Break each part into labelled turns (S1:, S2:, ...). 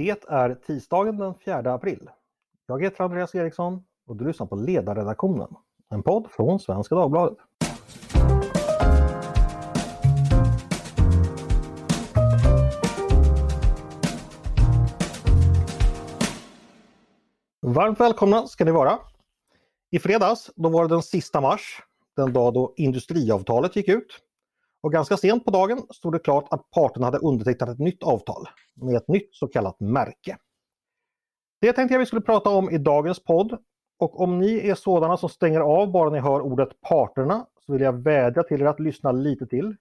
S1: Det är tisdagen den 4 april. Jag heter Andreas Eriksson och du lyssnar på Ledarredaktionen, en podd från Svenska Dagbladet. Varmt välkomna ska ni vara! I fredags, då var det den sista mars, den dag då industriavtalet gick ut. Och ganska sent på dagen stod det klart att parterna hade undertecknat ett nytt avtal med ett nytt så kallat märke. Det tänkte jag vi skulle prata om i dagens podd. Och om ni är sådana som stänger av bara ni hör ordet parterna så vill jag vädja till er att lyssna lite till.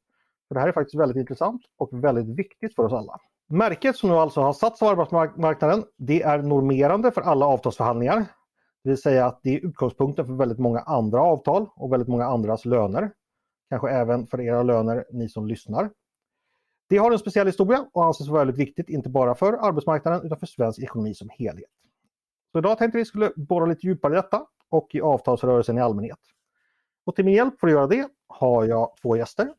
S1: För Det här är faktiskt väldigt intressant och väldigt viktigt för oss alla. Märket som nu alltså har satts av arbetsmarknaden, det är normerande för alla avtalsförhandlingar. Det vill säga att det är utgångspunkten för väldigt många andra avtal och väldigt många andras löner. Kanske även för era löner, ni som lyssnar. Det har en speciell historia och anses vara väldigt viktigt, inte bara för arbetsmarknaden utan för svensk ekonomi som helhet. Så idag tänkte vi skulle borra lite djupare i detta och i avtalsrörelsen i allmänhet. Och till min hjälp för att göra det har jag två gäster.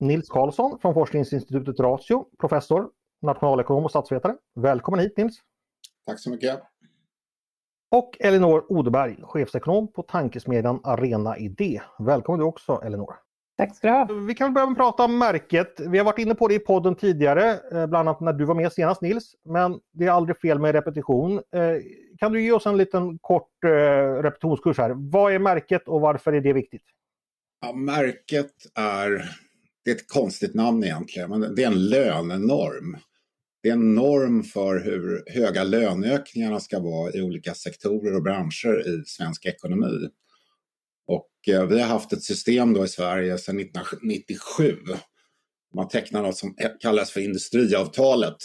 S1: Nils Karlsson från forskningsinstitutet Ratio, professor, nationalekonom och statsvetare. Välkommen hit Nils!
S2: Tack så mycket!
S1: Och Elinor Odeberg, chefsekonom på tankesmedjan Arena Idé. Välkommen du också Elinor!
S3: Tack ska du ha.
S1: Vi kan börja prata om märket. Vi har varit inne på det i podden tidigare, eh, bland annat när du var med senast Nils. Men det är aldrig fel med repetition. Eh, kan du ge oss en liten kort eh, repetitionskurs här? Vad är märket och varför är det viktigt?
S2: Ja, märket är, det är ett konstigt namn egentligen, men det är en lönenorm. Det är en norm för hur höga löneökningarna ska vara i olika sektorer och branscher i svensk ekonomi. Eh, vi har haft ett system då i Sverige sedan 1997. Man tecknar något som kallas för industriavtalet.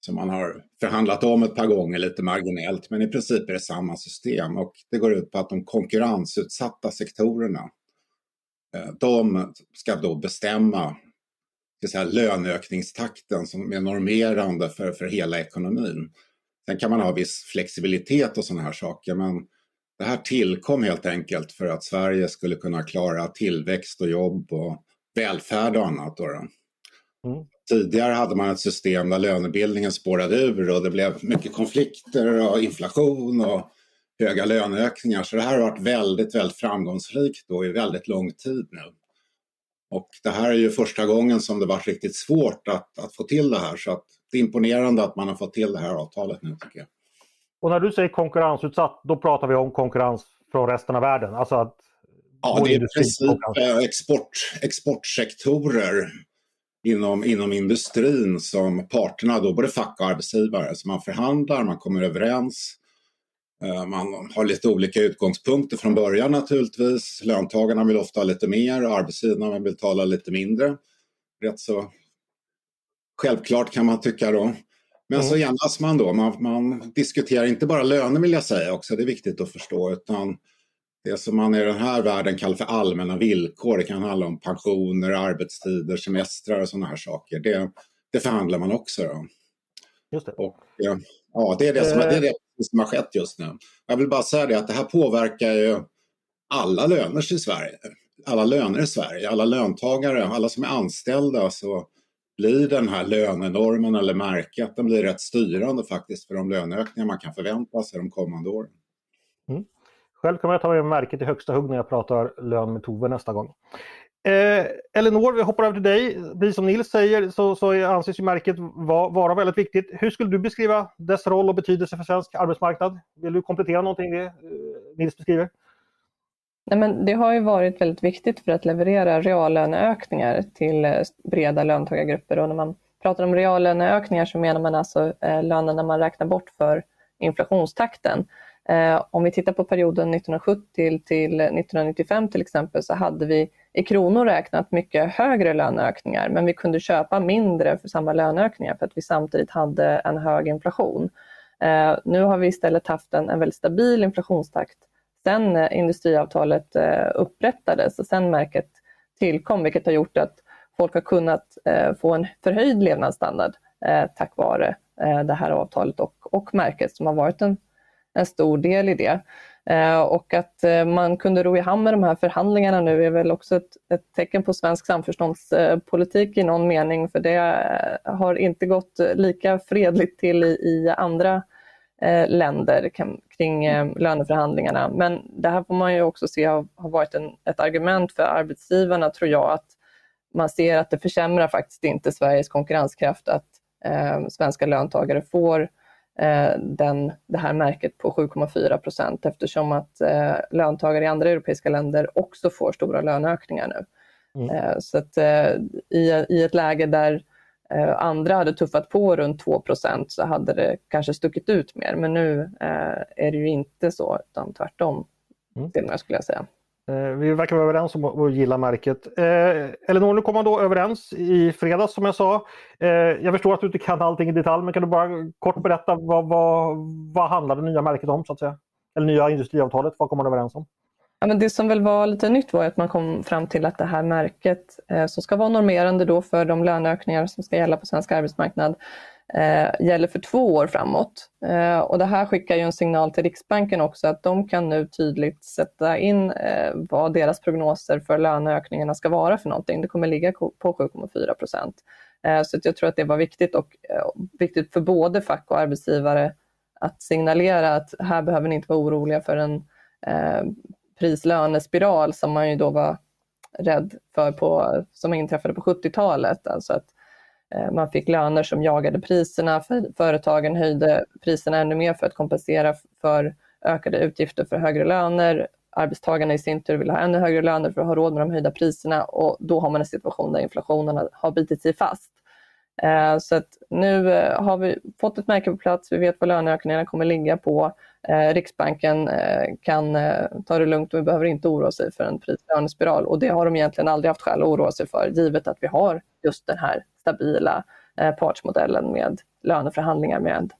S2: Som man har förhandlat om ett par gånger lite marginellt men i princip är det samma system och det går ut på att de konkurrensutsatta sektorerna eh, de ska då bestämma ska löneökningstakten som är normerande för, för hela ekonomin. Sen kan man ha viss flexibilitet och sådana här saker men det här tillkom helt enkelt för att Sverige skulle kunna klara tillväxt och jobb och välfärd och annat. Då mm. Tidigare hade man ett system där lönebildningen spårade ur och det blev mycket konflikter och inflation och höga löneökningar. Så det här har varit väldigt, väldigt framgångsrikt då i väldigt lång tid nu. Och det här är ju första gången som det varit riktigt svårt att, att få till det här så att det är imponerande att man har fått till det här avtalet nu tycker jag.
S1: Och när du säger konkurrensutsatt, då pratar vi om konkurrens från resten av världen? Alltså att
S2: ja, det är i princip export, exportsektorer inom, inom industrin som parterna, då både fack och arbetsgivare, så man förhandlar, man kommer överens. Eh, man har lite olika utgångspunkter från början naturligtvis. Löntagarna vill ofta ha lite mer och arbetsgivarna vill tala lite mindre. Rätt så självklart kan man tycka då. Men mm. så enas man då. Man, man, diskuterar inte bara löner vill jag säga också, det är viktigt att förstå. Utan det som man i den här världen kallar för allmänna villkor. Det kan handla om pensioner, arbetstider, semestrar och sådana här saker. Det, det förhandlar man också. Då.
S1: Just det.
S2: Och, ja, det är det, som, det är det som har skett just nu. Jag vill bara säga det att det här påverkar ju alla löner i Sverige. Alla löner i Sverige, alla löntagare, alla som är anställda. Så blir den här lönenormen eller märket, den blir rätt styrande faktiskt för de löneökningar man kan förvänta sig de kommande åren.
S1: Mm. Själv kommer jag ta med märket i högsta hugg när jag pratar lön med Tove nästa gång. Eh, Elinor, vi hoppar över till dig. Precis som Nils säger så, så anses ju märket va, vara väldigt viktigt. Hur skulle du beskriva dess roll och betydelse för svensk arbetsmarknad? Vill du komplettera någonting det eh, Nils beskriver?
S3: Nej, men det har ju varit väldigt viktigt för att leverera reallöneökningar till eh, breda löntagargrupper och när man pratar om reallöneökningar så menar man alltså eh, lönerna man räknar bort för inflationstakten. Eh, om vi tittar på perioden 1970 till 1995 till exempel så hade vi i kronor räknat mycket högre löneökningar men vi kunde köpa mindre för samma löneökningar för att vi samtidigt hade en hög inflation. Eh, nu har vi istället haft en, en väldigt stabil inflationstakt sen eh, industriavtalet eh, upprättades och sen märket tillkom, vilket har gjort att folk har kunnat eh, få en förhöjd levnadsstandard tack vare det här avtalet och, och märket som har varit en, en stor del i det. Och att man kunde ro i hamn med de här förhandlingarna nu är väl också ett, ett tecken på svensk samförståndspolitik i någon mening, för det har inte gått lika fredligt till i, i andra länder kring löneförhandlingarna. Men det här får man ju också se har, har varit en, ett argument för arbetsgivarna, tror jag, att man ser att det försämrar faktiskt inte Sveriges konkurrenskraft att eh, svenska löntagare får Eh, den, det här märket på 7,4 procent eftersom att eh, löntagare i andra europeiska länder också får stora löneökningar nu. Mm. Eh, så att eh, i, i ett läge där eh, andra hade tuffat på runt 2 procent så hade det kanske stuckit ut mer men nu eh, är det ju inte så utan tvärtom, mm. det skulle jag säga.
S1: Eh, vi verkar vara överens om att gilla märket. Eh, Elinor, nu kom man då överens i fredags som jag sa. Eh, jag förstår att du inte kan allting i detalj, men kan du bara kort berätta vad, vad, vad handlar det nya märket om? så att säga? Eller nya industriavtalet, vad kom man överens om?
S3: Ja, men det som väl var lite nytt var att man kom fram till att det här märket eh, som ska vara normerande då för de löneökningar som ska gälla på svensk arbetsmarknad eh, gäller för två år framåt. Eh, och det här skickar ju en signal till Riksbanken också att de kan nu tydligt sätta in eh, vad deras prognoser för löneökningarna ska vara för någonting. Det kommer ligga på 7,4 procent. Eh, så jag tror att det var viktigt och eh, viktigt för både fack och arbetsgivare att signalera att här behöver ni inte vara oroliga för en eh, prislönespiral som man ju då var rädd för på, som inträffade på 70-talet. Alltså att eh, man fick löner som jagade priserna, företagen höjde priserna ännu mer för att kompensera för ökade utgifter för högre löner. Arbetstagarna i sin tur vill ha ännu högre löner för att ha råd med de höjda priserna och då har man en situation där inflationen har bitit sig fast. Eh, så att nu eh, har vi fått ett märke på plats, vi vet vad löneökningarna kommer ligga på. Eh, Riksbanken kan ta det lugnt och vi behöver inte oroa sig för en prislönespiral och det har de egentligen aldrig haft skäl att oroa sig för givet att vi har just den här stabila partsmodellen med löneförhandlingar med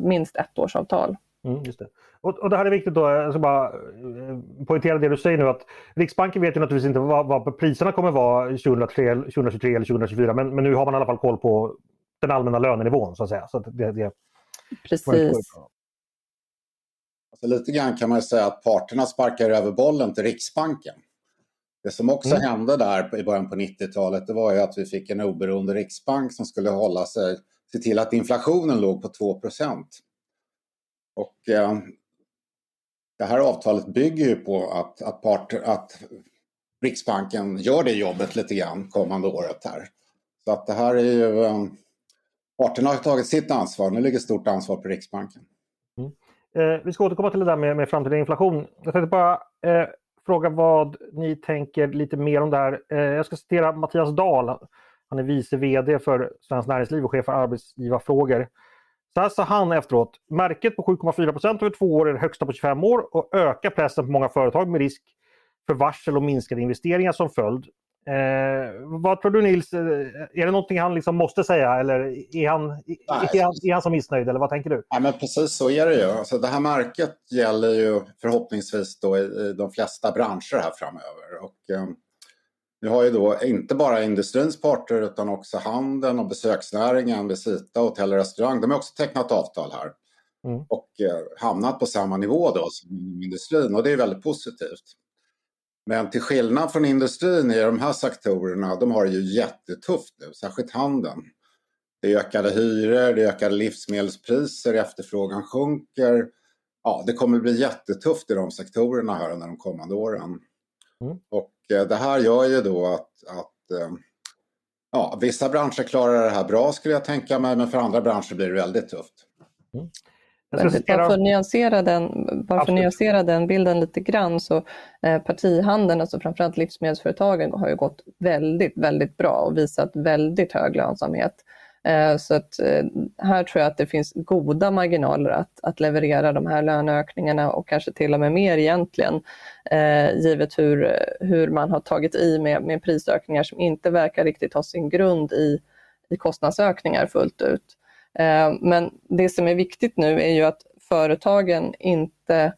S3: minst ett årsavtal.
S1: Mm, just det. Och, och det här är viktigt då, jag ska bara eh, poängtera det du säger nu att Riksbanken vet ju naturligtvis inte vad, vad priserna kommer vara 2003, 2023 eller 2024 men, men nu har man i alla fall koll på den allmänna lönenivån så att säga. Så att det, det,
S3: Precis.
S2: Alltså, lite grann kan man säga att parterna sparkar över bollen till Riksbanken. Det som också mm. hände där i början på 90-talet det var ju att vi fick en oberoende riksbank som skulle hålla sig, se till att inflationen låg på 2 och eh, det här avtalet bygger ju på att, att, part, att Riksbanken gör det jobbet lite grann kommande året här. Så att det här är ju... Eh, parterna har tagit sitt ansvar, nu ligger stort ansvar på Riksbanken.
S1: Mm. Eh, vi ska återkomma till det där med, med framtida inflation. Jag tänkte bara eh, fråga vad ni tänker lite mer om det här. Eh, jag ska citera Mattias Dahl. Han är vice VD för Svenskt Näringsliv och chef för arbetsgivarfrågor. Så här sa han efteråt. Märket på 7,4 över två år är det högsta på 25 år och ökar pressen på många företag med risk för varsel och minskade investeringar som följd. Eh, vad tror du Nils, eh, är det någonting han liksom måste säga eller är han, är han, är han så missnöjd eller vad tänker du?
S2: Ja, men precis så är det ju. Alltså, det här märket gäller ju förhoppningsvis då i, i de flesta branscher här framöver. Och, eh, vi har ju då inte bara industrins parter utan också handeln och besöksnäringen, Visita, hotell och restaurang. De har också tecknat avtal här. Mm. Och eh, hamnat på samma nivå då som industrin och det är väldigt positivt. Men till skillnad från industrin i de här sektorerna, de har det ju jättetufft nu, särskilt handeln. Det är ökade hyror, det är ökade livsmedelspriser, efterfrågan sjunker. Ja, det kommer bli jättetufft i de sektorerna här under de kommande åren. Mm. Och det här gör ju då att, att eh, ja, vissa branscher klarar det här bra skulle jag tänka mig, men för andra branscher blir det väldigt tufft. Mm.
S3: Bara för att nyansera den, bara för nyansera den bilden lite grann så eh, partihandeln, alltså framförallt livsmedelsföretagen har ju gått väldigt, väldigt bra och visat väldigt hög lönsamhet. Eh, så att eh, här tror jag att det finns goda marginaler att, att leverera de här löneökningarna och kanske till och med mer egentligen, eh, givet hur, hur man har tagit i med, med prisökningar som inte verkar riktigt ha sin grund i, i kostnadsökningar fullt ut. Eh, men det som är viktigt nu är ju att företagen inte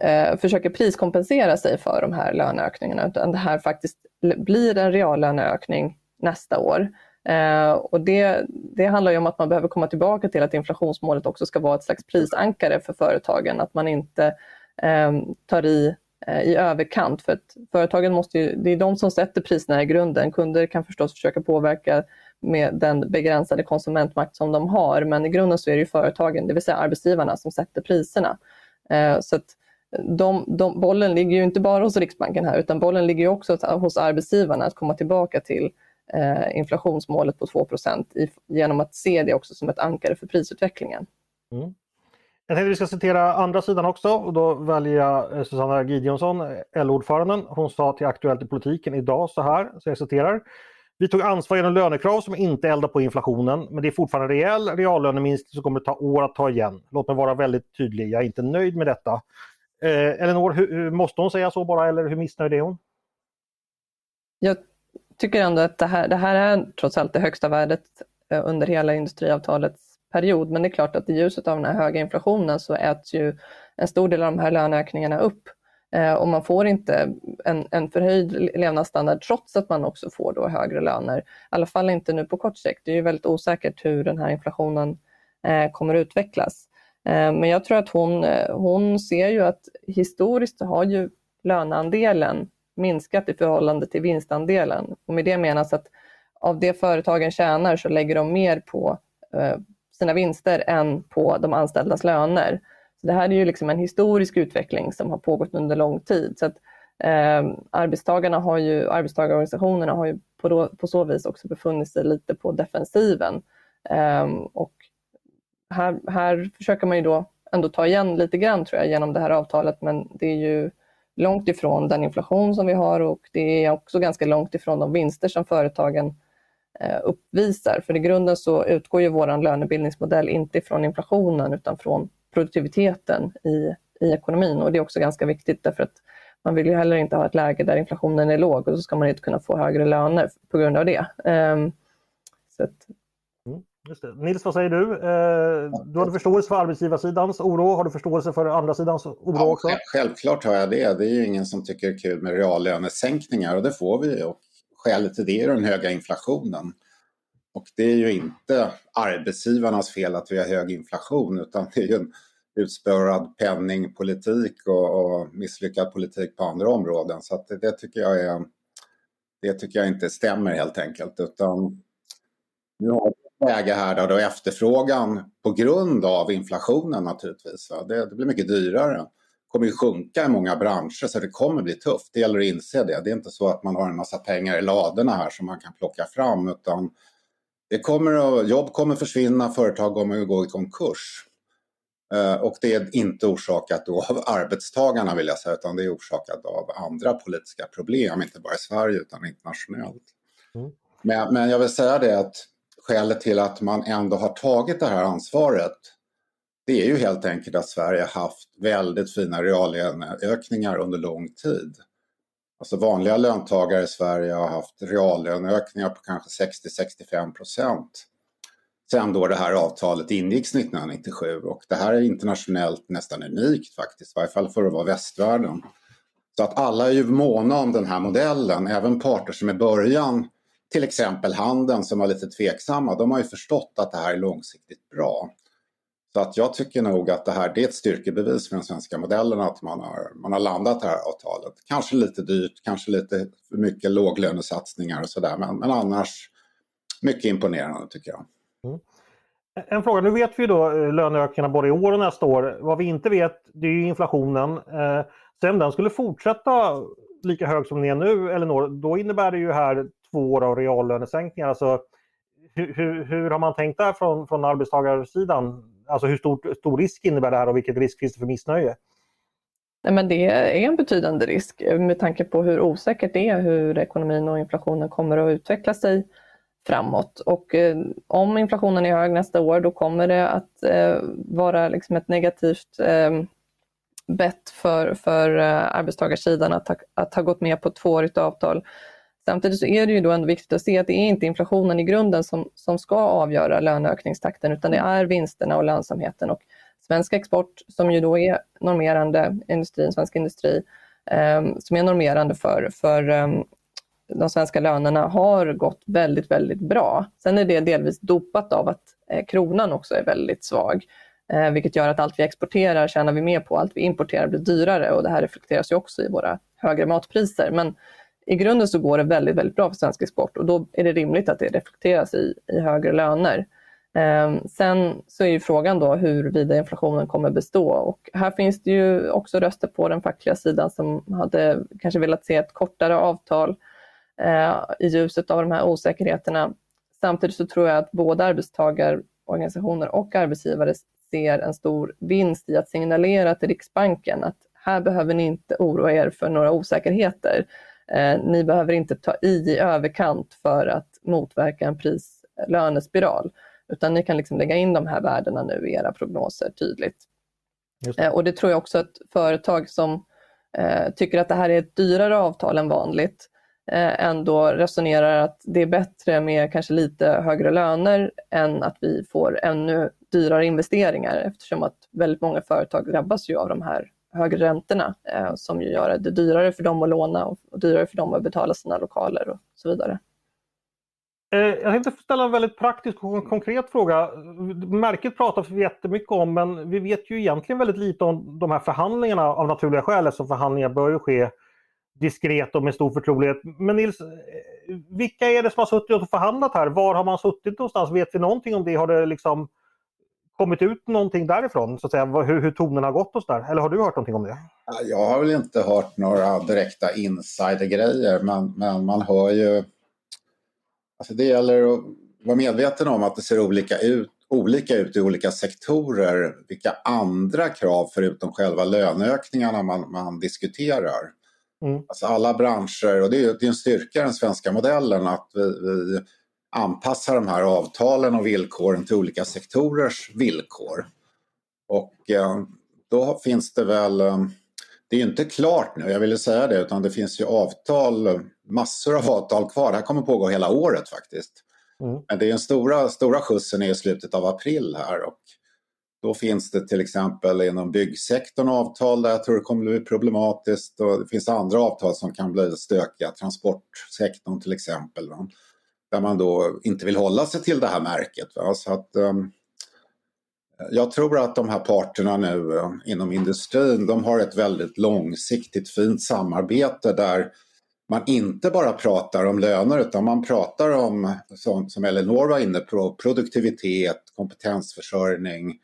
S3: eh, försöker priskompensera sig för de här löneökningarna utan det här faktiskt blir en reallöneökning nästa år. Eh, och det, det handlar ju om att man behöver komma tillbaka till att inflationsmålet också ska vara ett slags prisankare för företagen, att man inte eh, tar i eh, i överkant. För att företagen måste ju, det är de som sätter priserna i grunden. Kunder kan förstås försöka påverka med den begränsade konsumentmakt som de har, men i grunden så är det ju företagen, det vill säga arbetsgivarna, som sätter priserna. Eh, så att de, de, bollen ligger ju inte bara hos Riksbanken här, utan bollen ligger också hos arbetsgivarna att komma tillbaka till eh, inflationsmålet på 2 i, genom att se det också som ett ankare för prisutvecklingen. Mm.
S1: Jag tänkte att vi ska citera andra sidan också och då väljer jag eh, Susanna Gideonsson, LO-ordföranden. Hon sa till Aktuellt i politiken idag så här, så jag citerar. Vi tog ansvar genom lönekrav som inte eldar på inflationen, men det är fortfarande rejäl reallöneminskning som kommer ta år att ta igen. Låt mig vara väldigt tydlig, jag är inte nöjd med detta. Eh, Elinor, hur, hur, måste hon säga så bara eller hur missnöjd är hon?
S3: Jag tycker ändå att det här, det här är trots allt det högsta värdet eh, under hela industriavtalets period. Men det är klart att i ljuset av den här höga inflationen så äts ju en stor del av de här löneökningarna upp. Eh, och man får inte en, en förhöjd levnadsstandard trots att man också får då högre löner. I alla fall inte nu på kort sikt. Det är ju väldigt osäkert hur den här inflationen eh, kommer att utvecklas. Eh, men jag tror att hon, eh, hon ser ju att historiskt har ju löneandelen minskat i förhållande till vinstandelen. Och med det menas att av det företagen tjänar så lägger de mer på eh, sina vinster än på de anställdas löner. Så det här är ju liksom en historisk utveckling som har pågått under lång tid. Så att, eh, arbetstagarna har ju, arbetstagarorganisationerna har ju på, då, på så vis också befunnit sig lite på defensiven. Eh, och här, här försöker man ju då ändå ta igen lite grann tror jag genom det här avtalet men det är ju långt ifrån den inflation som vi har och det är också ganska långt ifrån de vinster som företagen eh, uppvisar. För i grunden så utgår ju vår lönebildningsmodell inte från inflationen utan från produktiviteten i, i ekonomin och det är också ganska viktigt därför att man vill ju heller inte ha ett läge där inflationen är låg och så ska man inte kunna få högre löner på grund av det. Ehm,
S1: så att... Nils, vad säger du? Eh, du har förståelse för arbetsgivarsidans oro. Har du förståelse för andra sidans oro ja, också?
S2: Självklart har jag det. Det är ju ingen som tycker det är kul med reallönesänkningar och det får vi. Och skälet till det är den höga inflationen. Och det är ju inte arbetsgivarnas fel att vi har hög inflation utan det är ju en utspårad penningpolitik och, och misslyckad politik på andra områden. Så det, det, tycker jag är, det tycker jag inte stämmer helt enkelt. Utan nu har läge här där då efterfrågan på grund av inflationen naturligtvis, det, det blir mycket dyrare kommer ju sjunka i många branscher så det kommer bli tufft. Det gäller att inse det. Det är inte så att man har en massa pengar i ladorna här som man kan plocka fram utan det kommer att, jobb kommer försvinna, företag kommer att gå i konkurs. Eh, och det är inte orsakat av arbetstagarna vill jag säga, utan det är orsakat av andra politiska problem, inte bara i Sverige utan internationellt. Mm. Men, men jag vill säga det att skälet till att man ändå har tagit det här ansvaret det är ju helt enkelt att Sverige har haft väldigt fina reallöneökningar under lång tid. Alltså vanliga löntagare i Sverige har haft reallöneökningar på kanske 60-65 procent sen då det här avtalet ingicks 1997 och det här är internationellt nästan unikt faktiskt, i varje fall för att vara västvärlden. Så att alla är ju måna om den här modellen, även parter som i början, till exempel handeln som var lite tveksamma, de har ju förstått att det här är långsiktigt bra. Så att jag tycker nog att det här det är ett styrkebevis för den svenska modellen att man har, man har landat det här avtalet. Kanske lite dyrt, kanske lite för mycket låglönesatsningar och sådär men, men annars mycket imponerande tycker jag. Mm.
S1: En fråga, nu vet vi då eh, löneökningarna både i år och nästa år. Vad vi inte vet det är ju inflationen. Eh, sen den skulle fortsätta lika hög som den är nu, Elinor, då innebär det ju här två år av reallönesänkningar. Alltså, hur, hur, hur har man tänkt där från, från arbetstagarsidan? Alltså hur stor, stor risk innebär det här och vilken risk finns det för missnöje?
S3: Nej, men det är en betydande risk eh, med tanke på hur osäkert det är hur ekonomin och inflationen kommer att utveckla sig framåt. Och eh, om inflationen är hög nästa år då kommer det att eh, vara liksom ett negativt eh, bett för, för eh, arbetstagarsidan att ha, att ha gått med på ett tvåårigt avtal Samtidigt så är det ju då ändå viktigt att se att det är inte inflationen i grunden som, som ska avgöra löneökningstakten utan det är vinsterna och lönsamheten. Och svensk export som ju då är normerande, industrin, svensk industri, eh, som är normerande för, för eh, de svenska lönerna har gått väldigt, väldigt bra. Sen är det delvis dopat av att eh, kronan också är väldigt svag, eh, vilket gör att allt vi exporterar tjänar vi mer på, allt vi importerar blir dyrare och det här reflekteras ju också i våra högre matpriser. Men i grunden så går det väldigt, väldigt bra för svensk export och då är det rimligt att det reflekteras i, i högre löner. Eh, sen så är ju frågan då huruvida inflationen kommer bestå och här finns det ju också röster på den fackliga sidan som hade kanske velat se ett kortare avtal eh, i ljuset av de här osäkerheterna. Samtidigt så tror jag att både arbetstagarorganisationer och arbetsgivare ser en stor vinst i att signalera till Riksbanken att här behöver ni inte oroa er för några osäkerheter. Eh, ni behöver inte ta i i överkant för att motverka en prislönespiral, utan ni kan liksom lägga in de här värdena nu i era prognoser tydligt. Det. Eh, och det tror jag också att företag som eh, tycker att det här är ett dyrare avtal än vanligt eh, ändå resonerar att det är bättre med kanske lite högre löner än att vi får ännu dyrare investeringar eftersom att väldigt många företag drabbas ju av de här högre räntorna eh, som ju gör det dyrare för dem att låna och, och dyrare för dem att betala sina lokaler och så vidare.
S1: Eh, jag tänkte ställa en väldigt praktisk och konkret fråga. Märket pratar vi jättemycket om men vi vet ju egentligen väldigt lite om de här förhandlingarna av naturliga skäl eftersom förhandlingar bör ju ske diskret och med stor förtrolighet. Men Nils, eh, vilka är det som har suttit och förhandlat här? Var har man suttit någonstans? Vet vi någonting om det? Har det liksom kommit ut någonting därifrån? Så att säga, hur, hur tonen har gått oss där? Eller har du hört någonting om det?
S2: Jag har väl inte hört några direkta insidergrejer men, men man hör ju... Alltså det gäller att vara medveten om att det ser olika ut, olika ut i olika sektorer. Vilka andra krav förutom själva löneökningarna man, man diskuterar. Mm. Alltså alla branscher, och det är, det är en styrka i den svenska modellen att vi, vi anpassa de här avtalen och villkoren till olika sektorers villkor. Och eh, då finns det väl, eh, det är inte klart nu, jag ville säga det, utan det finns ju avtal, massor av avtal kvar. Det här kommer pågå hela året faktiskt. Mm. Men det är den stora, stora skjutsen i slutet av april här och då finns det till exempel inom byggsektorn avtal där jag tror det kommer bli problematiskt och det finns andra avtal som kan bli stökiga, transportsektorn till exempel. Där man då inte vill hålla sig till det här märket. Va? Så att, um, jag tror att de här parterna nu uh, inom industrin de har ett väldigt långsiktigt fint samarbete där man inte bara pratar om löner utan man pratar om, som, som Elinor var inne på, produktivitet, kompetensförsörjning,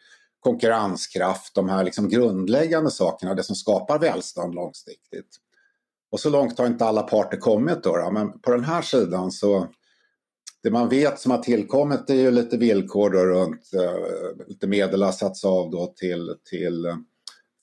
S2: konkurrenskraft, de här liksom grundläggande sakerna, det som skapar välstånd långsiktigt. Och så långt har inte alla parter kommit då, då men på den här sidan så det man vet som har tillkommit är ju lite villkor då runt, uh, lite medel har satts av då till, till uh,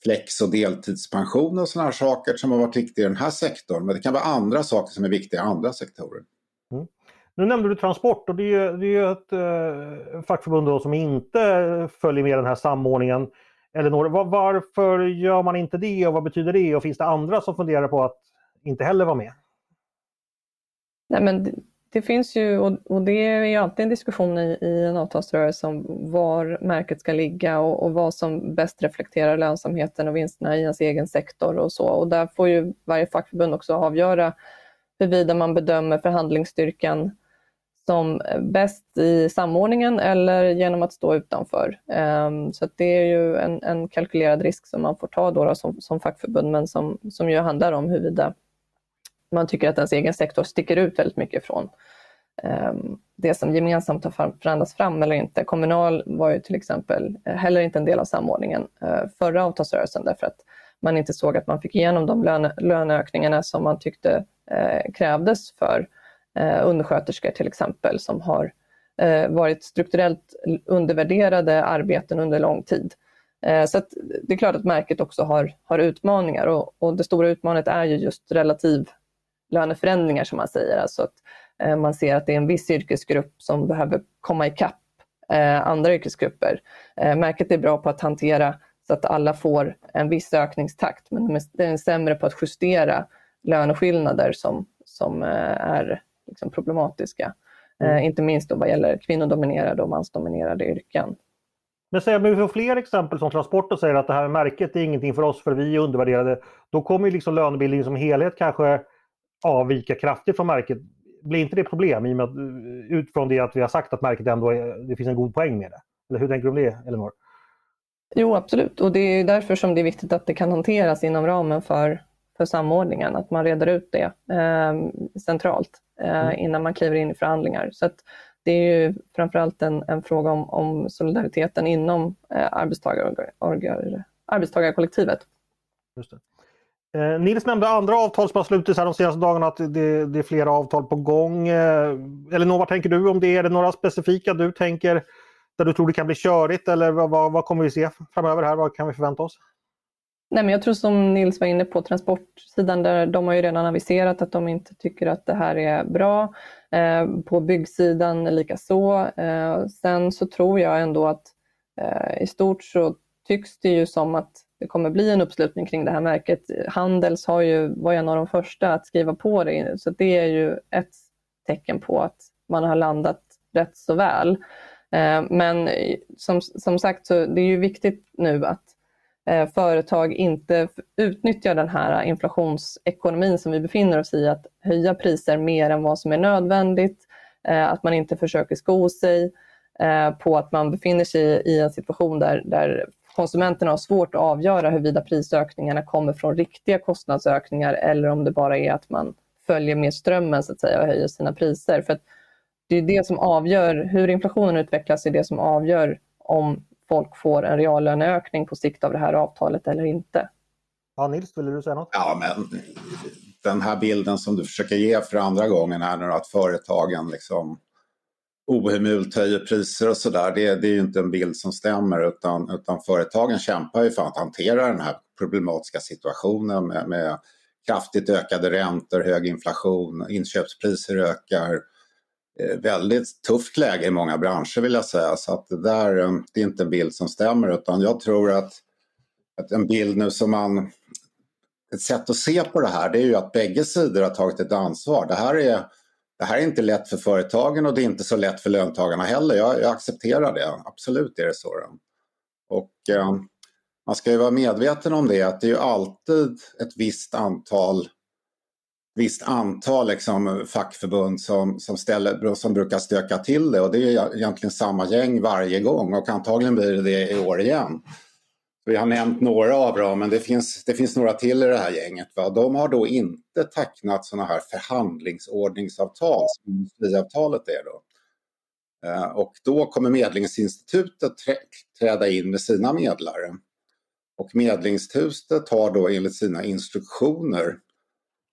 S2: flex och deltidspension och sådana här saker som har varit viktiga i den här sektorn. Men det kan vara andra saker som är viktiga i andra sektorer.
S1: Mm. Nu nämnde du transport och det är ju, det är ett uh, fackförbund som inte följer med den här samordningen. Elinor, var, varför gör man inte det och vad betyder det? Och finns det andra som funderar på att inte heller vara med?
S3: Nej, men det finns ju, och det är ju alltid en diskussion i, i en avtalsrörelse om var märket ska ligga och, och, vad som bäst reflekterar lönsamheten och vinsterna i ens egen sektor och så. Och där får ju varje fackförbund också avgöra huruvida man bedömer förhandlingsstyrkan som bäst i samordningen eller genom att stå utanför. Um, så det är ju en, en, kalkylerad risk som man får ta då, då som, som fackförbund men som, som ju handlar om huruvida man tycker att ens egen sektor sticker ut väldigt mycket från ehm, det som gemensamt har förhandlats fram eller inte. Kommunal var ju till exempel eh, heller inte en del av samordningen eh, förra avtalsrörelsen därför att man inte såg att man fick igenom de löne, löneökningarna som man tyckte eh, krävdes för undersköterskor till exempel som har varit strukturellt undervärderade arbeten under lång tid. Så det är klart att märket också har, har utmaningar och, och det stora utmaningen är ju just relativ löneförändringar som man säger. Alltså att eh, man ser att det är en viss yrkesgrupp som behöver komma ikapp eh, andra yrkesgrupper. Eh, märket är bra på att hantera så att alla får en viss ökningstakt men det är sämre på att justera löneskillnader som, som är liksom problematiska. Mm. Inte minst då vad gäller kvinnodominerade och mansdominerade yrken.
S1: Men säger vi får fler exempel som Transport och säger att det här märket är ingenting för oss för vi är undervärderade. Då kommer liksom lönebildningen som helhet kanske avvika kraftigt från märket. Blir inte det problem i och med att, utifrån det att vi har sagt att märket ändå är, det finns en god poäng med det? Eller hur tänker du om det, Elinor?
S3: Jo, absolut. Och det är därför som det är viktigt att det kan hanteras inom ramen för, för samordningen, att man reder ut det eh, centralt eh, mm. innan man kliver in i förhandlingar. Så det är ju framförallt en, en fråga om, om solidariteten inom eh, arbetstagar, arbetstagarkollektivet.
S1: Just det. Eh, Nils nämnde andra avtal som har slutits här de senaste dagarna, att det, det är flera avtal på gång. Eh, Elinor, vad tänker du om det? Är det några specifika du tänker där du tror det kan bli körigt eller vad, vad, vad kommer vi se framöver här? Vad kan vi förvänta oss?
S3: Nej, men jag tror som Nils var inne på, transportsidan, där de har ju redan aviserat att de inte tycker att det här är bra. Eh, på byggsidan likaså. Eh, sen så tror jag ändå att eh, i stort så tycks det ju som att det kommer bli en uppslutning kring det här märket. Handels har ju, var en av de första att skriva på det, så det är ju ett tecken på att man har landat rätt så väl. Eh, men som, som sagt, så det är ju viktigt nu att eh, företag inte utnyttjar den här inflationsekonomin som vi befinner oss i, att höja priser mer än vad som är nödvändigt, eh, att man inte försöker sko sig på att man befinner sig i en situation där, där konsumenterna har svårt att avgöra huruvida prisökningarna kommer från riktiga kostnadsökningar eller om det bara är att man följer med strömmen så att säga och höjer sina priser. För det är det som avgör, hur inflationen utvecklas är det som avgör om folk får en reallöneökning på sikt av det här avtalet eller inte.
S1: Ja, Nils, ville du säga något?
S2: Ja, men den här bilden som du försöker ge för andra gången är nu att företagen liksom ohemult höjer priser och sådär. Det, det är ju inte en bild som stämmer utan, utan företagen kämpar ju för att hantera den här problematiska situationen med, med kraftigt ökade räntor, hög inflation, inköpspriser ökar, Eh, väldigt tufft läge i många branscher vill jag säga. Så att det där eh, det är inte en bild som stämmer utan jag tror att, att en bild nu som man... Ett sätt att se på det här det är ju att bägge sidor har tagit ett ansvar. Det här är, det här är inte lätt för företagen och det är inte så lätt för löntagarna heller. Jag, jag accepterar det, absolut är det så. Och eh, man ska ju vara medveten om det att det är ju alltid ett visst antal visst antal liksom, fackförbund som, som, ställer, som brukar stöka till det och det är egentligen samma gäng varje gång och antagligen blir det det i år igen. Vi har nämnt några av dem men det finns, det finns några till i det här gänget. Va? De har då inte tecknat sådana här förhandlingsordningsavtal som industriavtalet är. Då. Eh, och då kommer Medlingsinstitutet träda in med sina medlare. Och Medlingshuset har då enligt sina instruktioner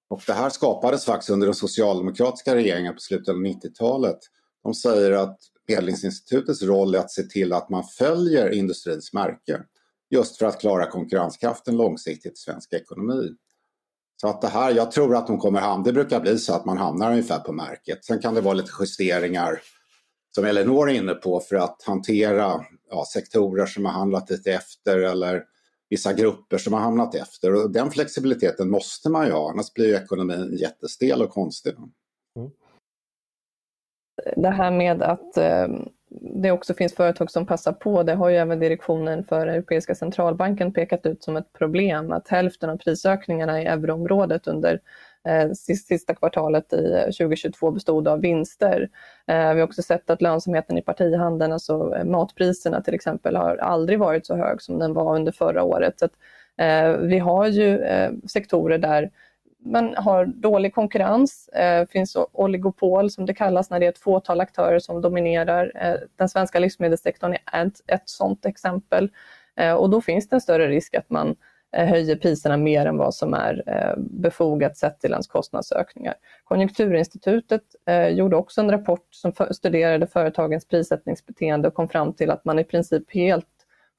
S2: och det här skapades faktiskt under den socialdemokratiska regeringen på slutet av 90-talet. De säger att Medlingsinstitutets roll är att se till att man följer industrins märke just för att klara konkurrenskraften långsiktigt i svensk ekonomi. Så att det här, jag tror att de kommer hamna, det brukar bli så att man hamnar ungefär på märket. Sen kan det vara lite justeringar som Elinor är inne på för att hantera ja, sektorer som har handlat lite efter eller vissa grupper som har hamnat efter. Och den flexibiliteten måste man ju ha, annars blir ekonomin jättestel och konstig. Mm.
S3: Det här med att eh, det också finns företag som passar på, det har ju även direktionen för Europeiska centralbanken pekat ut som ett problem, att hälften av prisökningarna i euroområdet under eh, sista kvartalet i eh, 2022 bestod av vinster. Eh, vi har också sett att lönsamheten i partihandeln, alltså matpriserna till exempel, har aldrig varit så hög som den var under förra året. Så att, vi har ju sektorer där man har dålig konkurrens. Det finns oligopol som det kallas när det är ett fåtal aktörer som dominerar. Eh, den svenska livsmedelssektorn är ett, ett sådant exempel. Eh, och då finns det en större risk att man höjer priserna mer än vad som är befogat sett till ens kostnadsökningar. Konjunkturinstitutet gjorde också en rapport som studerade företagens prissättningsbeteende och kom fram till att man i princip helt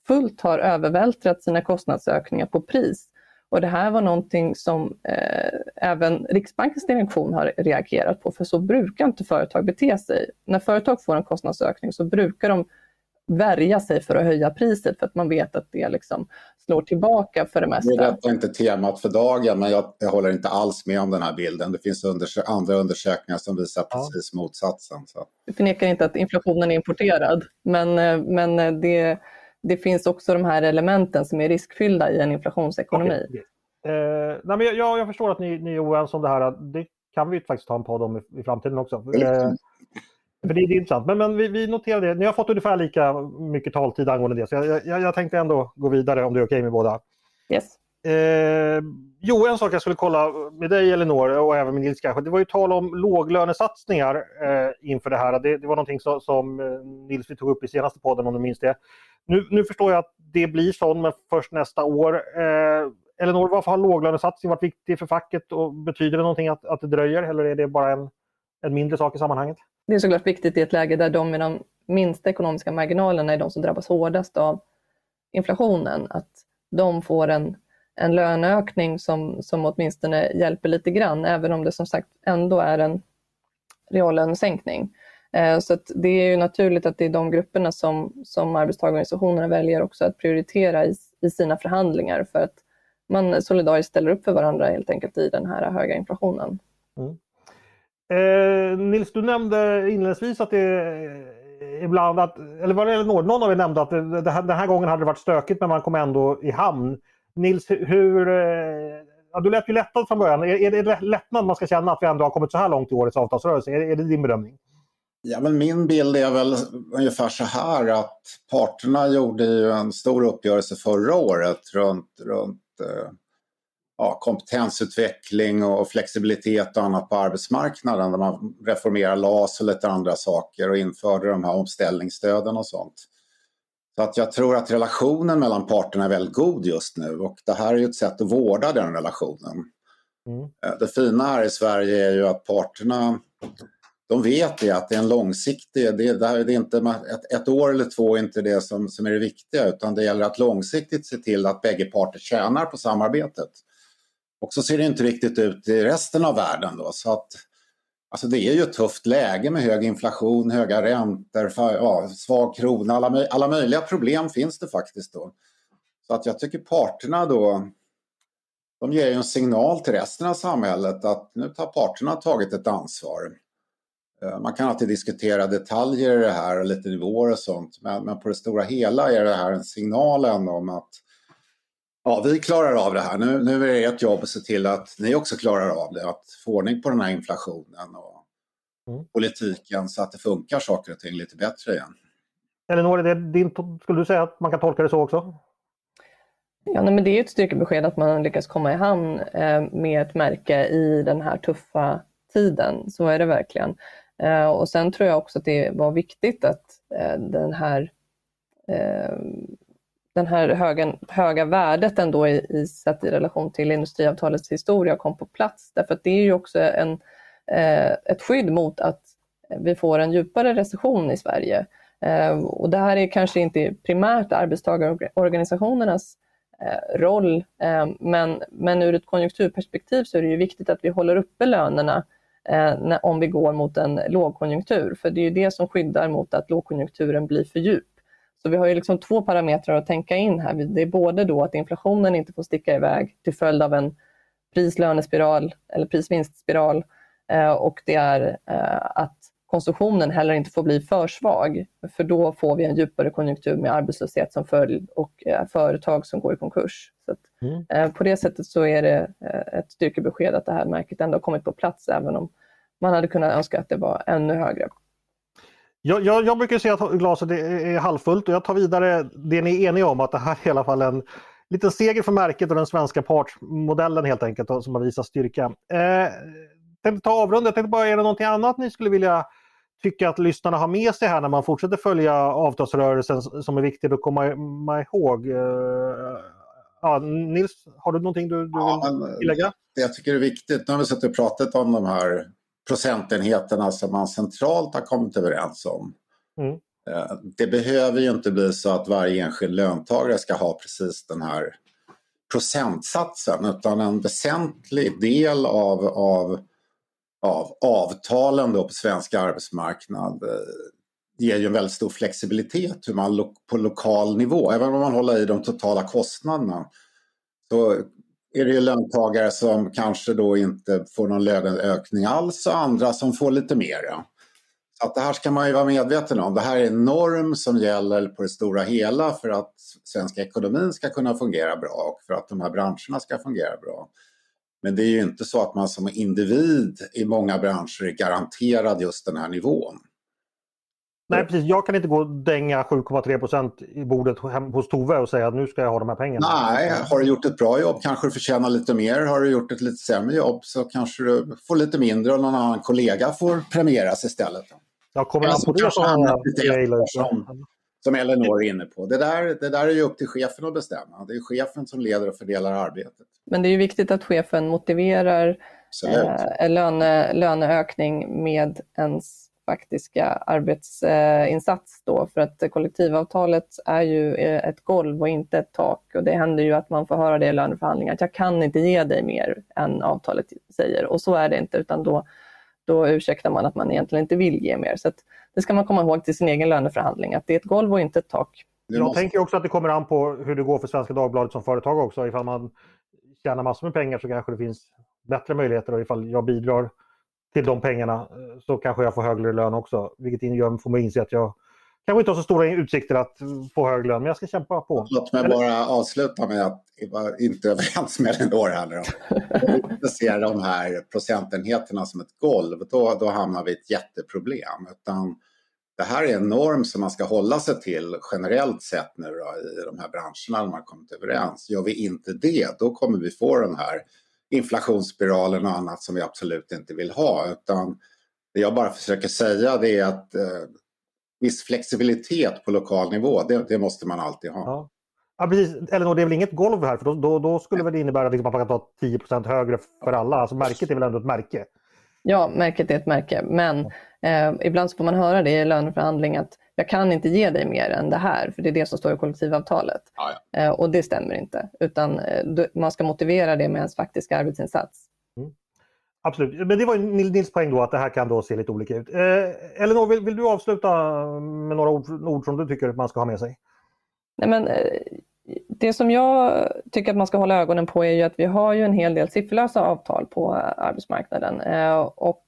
S3: fullt har övervältrat sina kostnadsökningar på pris. Och det här var någonting som eh, även Riksbankens direktion har reagerat på, för så brukar inte företag bete sig. När företag får en kostnadsökning så brukar de värja sig för att höja priset för att man vet att det liksom slår tillbaka för det mesta.
S2: Det är inte temat för dagen men jag, jag håller inte alls med om den här bilden. Det finns undersö andra undersökningar som visar precis motsatsen. Så.
S3: Jag förnekar inte att inflationen är importerad men, eh, men eh, det, det finns också de här elementen som är riskfyllda i en inflationsekonomi. Okay.
S1: Eh, nej men jag, jag, förstår att ni, ni är oense om det här. Det kan vi faktiskt ta en podd om i, i framtiden också. Eh, för det, det är intressant. Men, men vi, vi noterar det. Ni har fått ungefär lika mycket taltid angående det. Så jag, jag, jag tänkte ändå gå vidare om det är okej okay med båda.
S3: Yes.
S1: Eh, jo, en sak jag skulle kolla med dig Elinor och även med Nils kanske. Det var ju tal om låglönesatsningar eh, inför det här. Det, det var någonting som, som Nils Nils tog upp i senaste podden om du minns det. Nu, nu förstår jag att det blir så, men först nästa år. Eh, Elinor, varför har låglönesatsning varit viktig för facket och betyder det någonting att, att det dröjer eller är det bara en, en mindre sak i sammanhanget?
S3: Det är såklart viktigt i ett läge där de med de minsta ekonomiska marginalerna är de som drabbas hårdast av inflationen. Att de får en, en löneökning som, som åtminstone hjälper lite grann, även om det som sagt ändå är en reallönesänkning. Eh, så det är ju naturligt att det är de grupperna som, som arbetstagarorganisationerna väljer också att prioritera i, i sina förhandlingar för att man solidariskt ställer upp för varandra helt enkelt i den här höga inflationen. Mm.
S1: Eh, Nils, du nämnde inledningsvis att det eh, ibland, att, eller var det någon, någon av er nämnde att det, det här, den här gången hade det varit stökigt men man kom ändå i hamn. Nils, hur... Eh, ja, du lät ju lättad från början. Är, är det lättnad man ska känna att vi ändå har kommit så här långt i årets avtalsrörelse? Är, är det din bedömning?
S2: Ja, men min bild är väl ungefär så här att parterna gjorde ju en stor uppgörelse förra året runt, runt eh, ja, kompetensutveckling och flexibilitet och annat på arbetsmarknaden där man reformerar LAS och lite andra saker och införde de här omställningsstöden och sånt. Så att jag tror att relationen mellan parterna är väldigt god just nu och det här är ju ett sätt att vårda den relationen. Mm. Eh, det fina här i Sverige är ju att parterna de vet det att det är en långsiktig, det, det, är inte ett, ett, år eller två är inte det som, som är det viktiga utan det gäller att långsiktigt se till att bägge parter tjänar på samarbetet. Och så ser det inte riktigt ut i resten av världen då så att Alltså det är ju ett tufft läge med hög inflation, höga räntor, ja, svag krona, alla, alla möjliga problem finns det faktiskt då. Så att jag tycker parterna då, de ger ju en signal till resten av samhället att nu har parterna tagit ett ansvar. Eh, man kan alltid diskutera detaljer i det här och lite nivåer och sånt men, men på det stora hela är det här en signal om att ja, vi klarar av det här. Nu, nu är det ert jobb att se till att ni också klarar av det. Att få ordning på den här inflationen och mm. politiken så att det funkar saker och ting lite bättre igen.
S1: Elinor, det din, skulle du säga att man kan tolka det så också?
S3: Ja, nej, men det är ett styrkebesked att man lyckas komma i hamn eh, med ett märke i den här tuffa tiden. Så är det verkligen. Eh, och sen tror jag också att det var viktigt att eh, den här den här höga, höga värdet ändå i, i, sett i relation till industriavtalets historia kom på plats. Därför att det är ju också en, eh, ett skydd mot att vi får en djupare recession i Sverige. Eh, och det här är kanske inte primärt arbetstagarorganisationernas eh, roll, eh, men, men ur ett konjunkturperspektiv så är det ju viktigt att vi håller uppe lönerna eh, när, om vi går mot en lågkonjunktur. För det är ju det som skyddar mot att lågkonjunkturen blir för djup. Så vi har ju liksom två parametrar att tänka in här. Det är både då att inflationen inte får sticka iväg till följd av en prislönespiral eller prisvinstspiral eh, och det är eh, att konsumtionen heller inte får bli för svag för då får vi en djupare konjunktur med arbetslöshet som följd och eh, företag som går i konkurs. Så att, mm. På det sättet så är det ett styrkebesked att det här märket ändå kommit på plats även om man hade kunnat önska att det var ännu högre.
S1: Jag, jag, jag brukar säga att glaset är halvfullt och jag tar vidare det ni är eniga om att det här är i alla fall en liten seger för märket och den svenska partsmodellen helt enkelt som har visat styrka. Eh, tänkte ta avrunda, jag tänkte bara, är det någonting annat ni skulle vilja tycka att lyssnarna har med sig här när man fortsätter följa avtalsrörelsen som är viktigt att komma, ihåg? Eh, ja, Nils, har du någonting du, du vill tillägga?
S2: Det jag tycker är viktigt, nu har vi suttit och pratat om de här procentenheterna som man centralt har kommit överens om. Mm. Eh, det behöver ju inte bli så att varje enskild löntagare ska ha precis den här procentsatsen utan en väsentlig del av, av, av avtalen då på svensk arbetsmarknad eh, ger ju en väldigt stor flexibilitet hur man lo på lokal nivå, även om man håller i de totala kostnaderna, så är det ju löntagare som kanske då inte får någon löneökning alls och andra som får lite mer. Så att det här ska man ju vara medveten om. Det här är en norm som gäller på det stora hela för att svenska ekonomin ska kunna fungera bra och för att de här branscherna ska fungera bra. Men det är ju inte så att man som individ i många branscher är garanterad just den här nivån.
S1: Nej precis, jag kan inte gå och dänga 7,3 procent i bordet hos Tove och säga att nu ska jag ha de här pengarna.
S2: Nej, har du gjort ett bra jobb kanske du förtjänar lite mer. Har du gjort ett lite sämre jobb så kanske du får lite mindre och någon annan kollega får premieras istället.
S1: Jag kommer an på det så har
S2: som, som Elinor är inne på. Det där, det där är ju upp till chefen att bestämma. Det är chefen som leder och fördelar arbetet.
S3: Men det är ju viktigt att chefen motiverar eh, löne, löneökning med ens faktiska arbetsinsats då för att kollektivavtalet är ju eh, ett golv och inte ett tak och det händer ju att man får höra det i löneförhandlingar att jag kan inte ge dig mer än avtalet säger och så är det inte utan då, då ursäktar man att man egentligen inte vill ge mer. Så det ska man komma ihåg till sin egen löneförhandling att det är ett golv och inte ett tak.
S1: Jag tänker också att det kommer an på hur det går för Svenska Dagbladet som företag också. Ifall man tjänar massor med pengar så kanske det finns bättre möjligheter och ifall jag bidrar till de pengarna eh, så kanske jag får högre lön också. Vilket gör, får mig inse att jag kanske inte har så stora utsikter att eh, få högre lön, men jag ska kämpa på.
S2: Låt mig bara avsluta med att jag inte inte överens med Elinor här nu. Om vi ser de här procentenheterna som ett golv, då, då hamnar vi i ett jätteproblem. Utan det här är en norm som man ska hålla sig till generellt sett nu då, i de här branscherna när man kommit överens. Gör vi inte det, då kommer vi få den här inflationsspiralen och annat som vi absolut inte vill ha. Utan det jag bara försöker säga det är att eh, viss flexibilitet på lokal nivå, det, det måste man alltid ha.
S1: Ja. Ja, precis. Elinor, det är väl inget golv här, för då, då, då skulle väl det innebära att man kan ta 10% högre för alla. Alltså märket är väl ändå ett märke?
S3: Ja, märket är ett märke, men eh, ibland så får man höra det i löneförhandling att jag kan inte ge dig mer än det här, för det är det som står i kollektivavtalet.
S2: Ja, ja.
S3: Eh, och det stämmer inte, utan eh, man ska motivera det med ens faktiska arbetsinsats. Mm.
S1: Absolut, men det var Nils poäng då att det här kan då se lite olika ut. Eh, Elinor, vill, vill, du avsluta med några ord, ord som du tycker man ska ha med sig?
S3: Nej, men, eh, det som jag tycker att man ska hålla ögonen på är ju att vi har ju en hel del sifferlösa avtal på arbetsmarknaden. Eh, och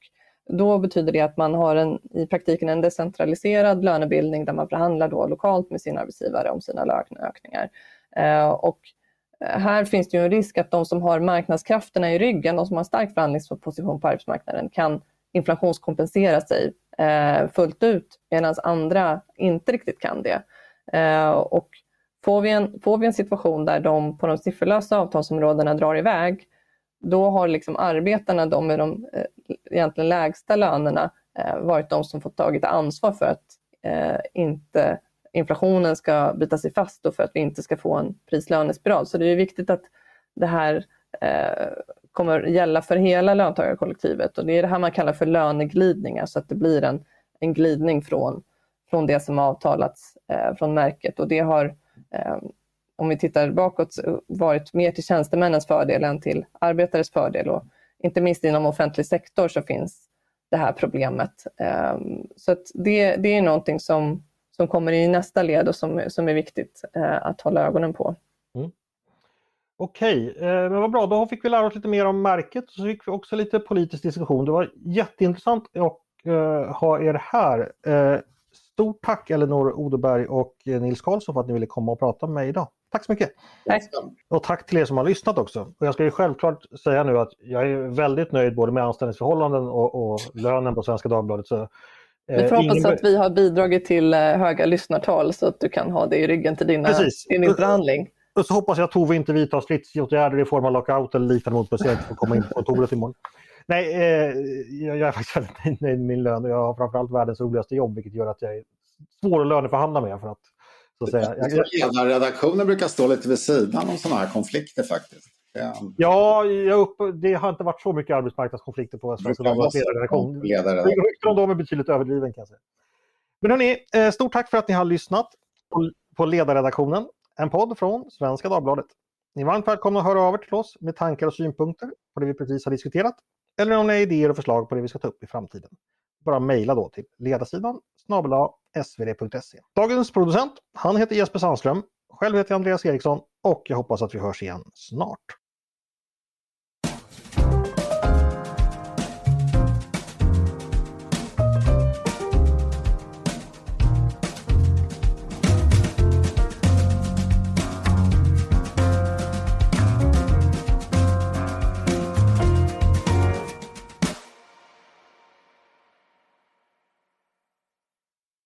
S3: då betyder det att man har en, i praktiken en decentraliserad lönebildning där man förhandlar då lokalt med sin arbetsgivare om sina löneökningar. Eh, och eh, här finns det ju en risk att de som har marknadskrafterna i ryggen, de som har stark förhandlingsposition på arbetsmarknaden, kan inflationskompensera sig eh, fullt ut medan andra inte riktigt kan det. Eh, och får, vi en, får vi en situation där de på de sifferlösa avtalsområdena drar iväg då har liksom arbetarna, de med de eh, egentligen lägsta lönerna, eh, varit de som fått tagit ansvar för att eh, inte inflationen ska bita sig fast och för att vi inte ska få en prislönespiral. Så det är viktigt att det här eh, kommer gälla för hela löntagarkollektivet och det är det här man kallar för löneglidningar så att det blir en, en glidning från, från det som avtalats eh, från märket och det har eh, om vi tittar bakåt, eh, varit mer till tjänstemännens fördel än till arbetares fördel. Och inte minst inom offentlig sektor så finns det här problemet. Ehm, så det, det är någonting som, som kommer i nästa led och som, som är viktigt eh, att hålla ögonen på. Mm.
S1: Okej, eh, men vad bra. Då fick vi lära oss lite mer om märket och så fick vi också lite politisk diskussion. Det var jätteintressant att ha er här. Stort tack Elinor Odeberg och Nils Karlsson för att ni ville komma och prata med mig idag. Tack så mycket!
S3: Tack.
S1: Och tack till er som har lyssnat också. Och jag ska ju självklart säga nu att jag är väldigt nöjd både med anställningsförhållanden och, och lönen på Svenska Dagbladet. Så,
S3: eh, vi får hoppas ingen... att vi har bidragit till eh, höga lyssnartal så att du kan ha det i ryggen till dina, din förhandling.
S1: Och så hoppas jag att Tove inte vidtar stridsåtgärder i form av lockout eller liknande mot jag inte får komma in på kontoret imorgon. Nej, eh, jag är faktiskt väldigt nöjd med min lön och jag har framförallt världens roligaste jobb vilket gör att jag är svår att löneförhandla med. För att så att säga.
S2: Jag ledarredaktionen brukar stå lite vid sidan om sådana här konflikter faktiskt.
S1: Ja, upp, det har inte varit så mycket arbetsmarknadskonflikter på Svenska Dagbladets ledarredaktion. Rykten om dem är betydligt överdriven kan jag säga. Men hörni, eh, stort tack för att ni har lyssnat på ledarredaktionen, en podd från Svenska Dagbladet. Ni är varmt välkomna att höra av er till oss med tankar och synpunkter på det vi precis har diskuterat. Eller om ni har idéer och förslag på det vi ska ta upp i framtiden. Bara mejla då till ledarsidan snabel svd.se. Dagens producent, han heter Jesper Sandström. Själv heter jag Andreas Eriksson och jag hoppas att vi hörs igen snart.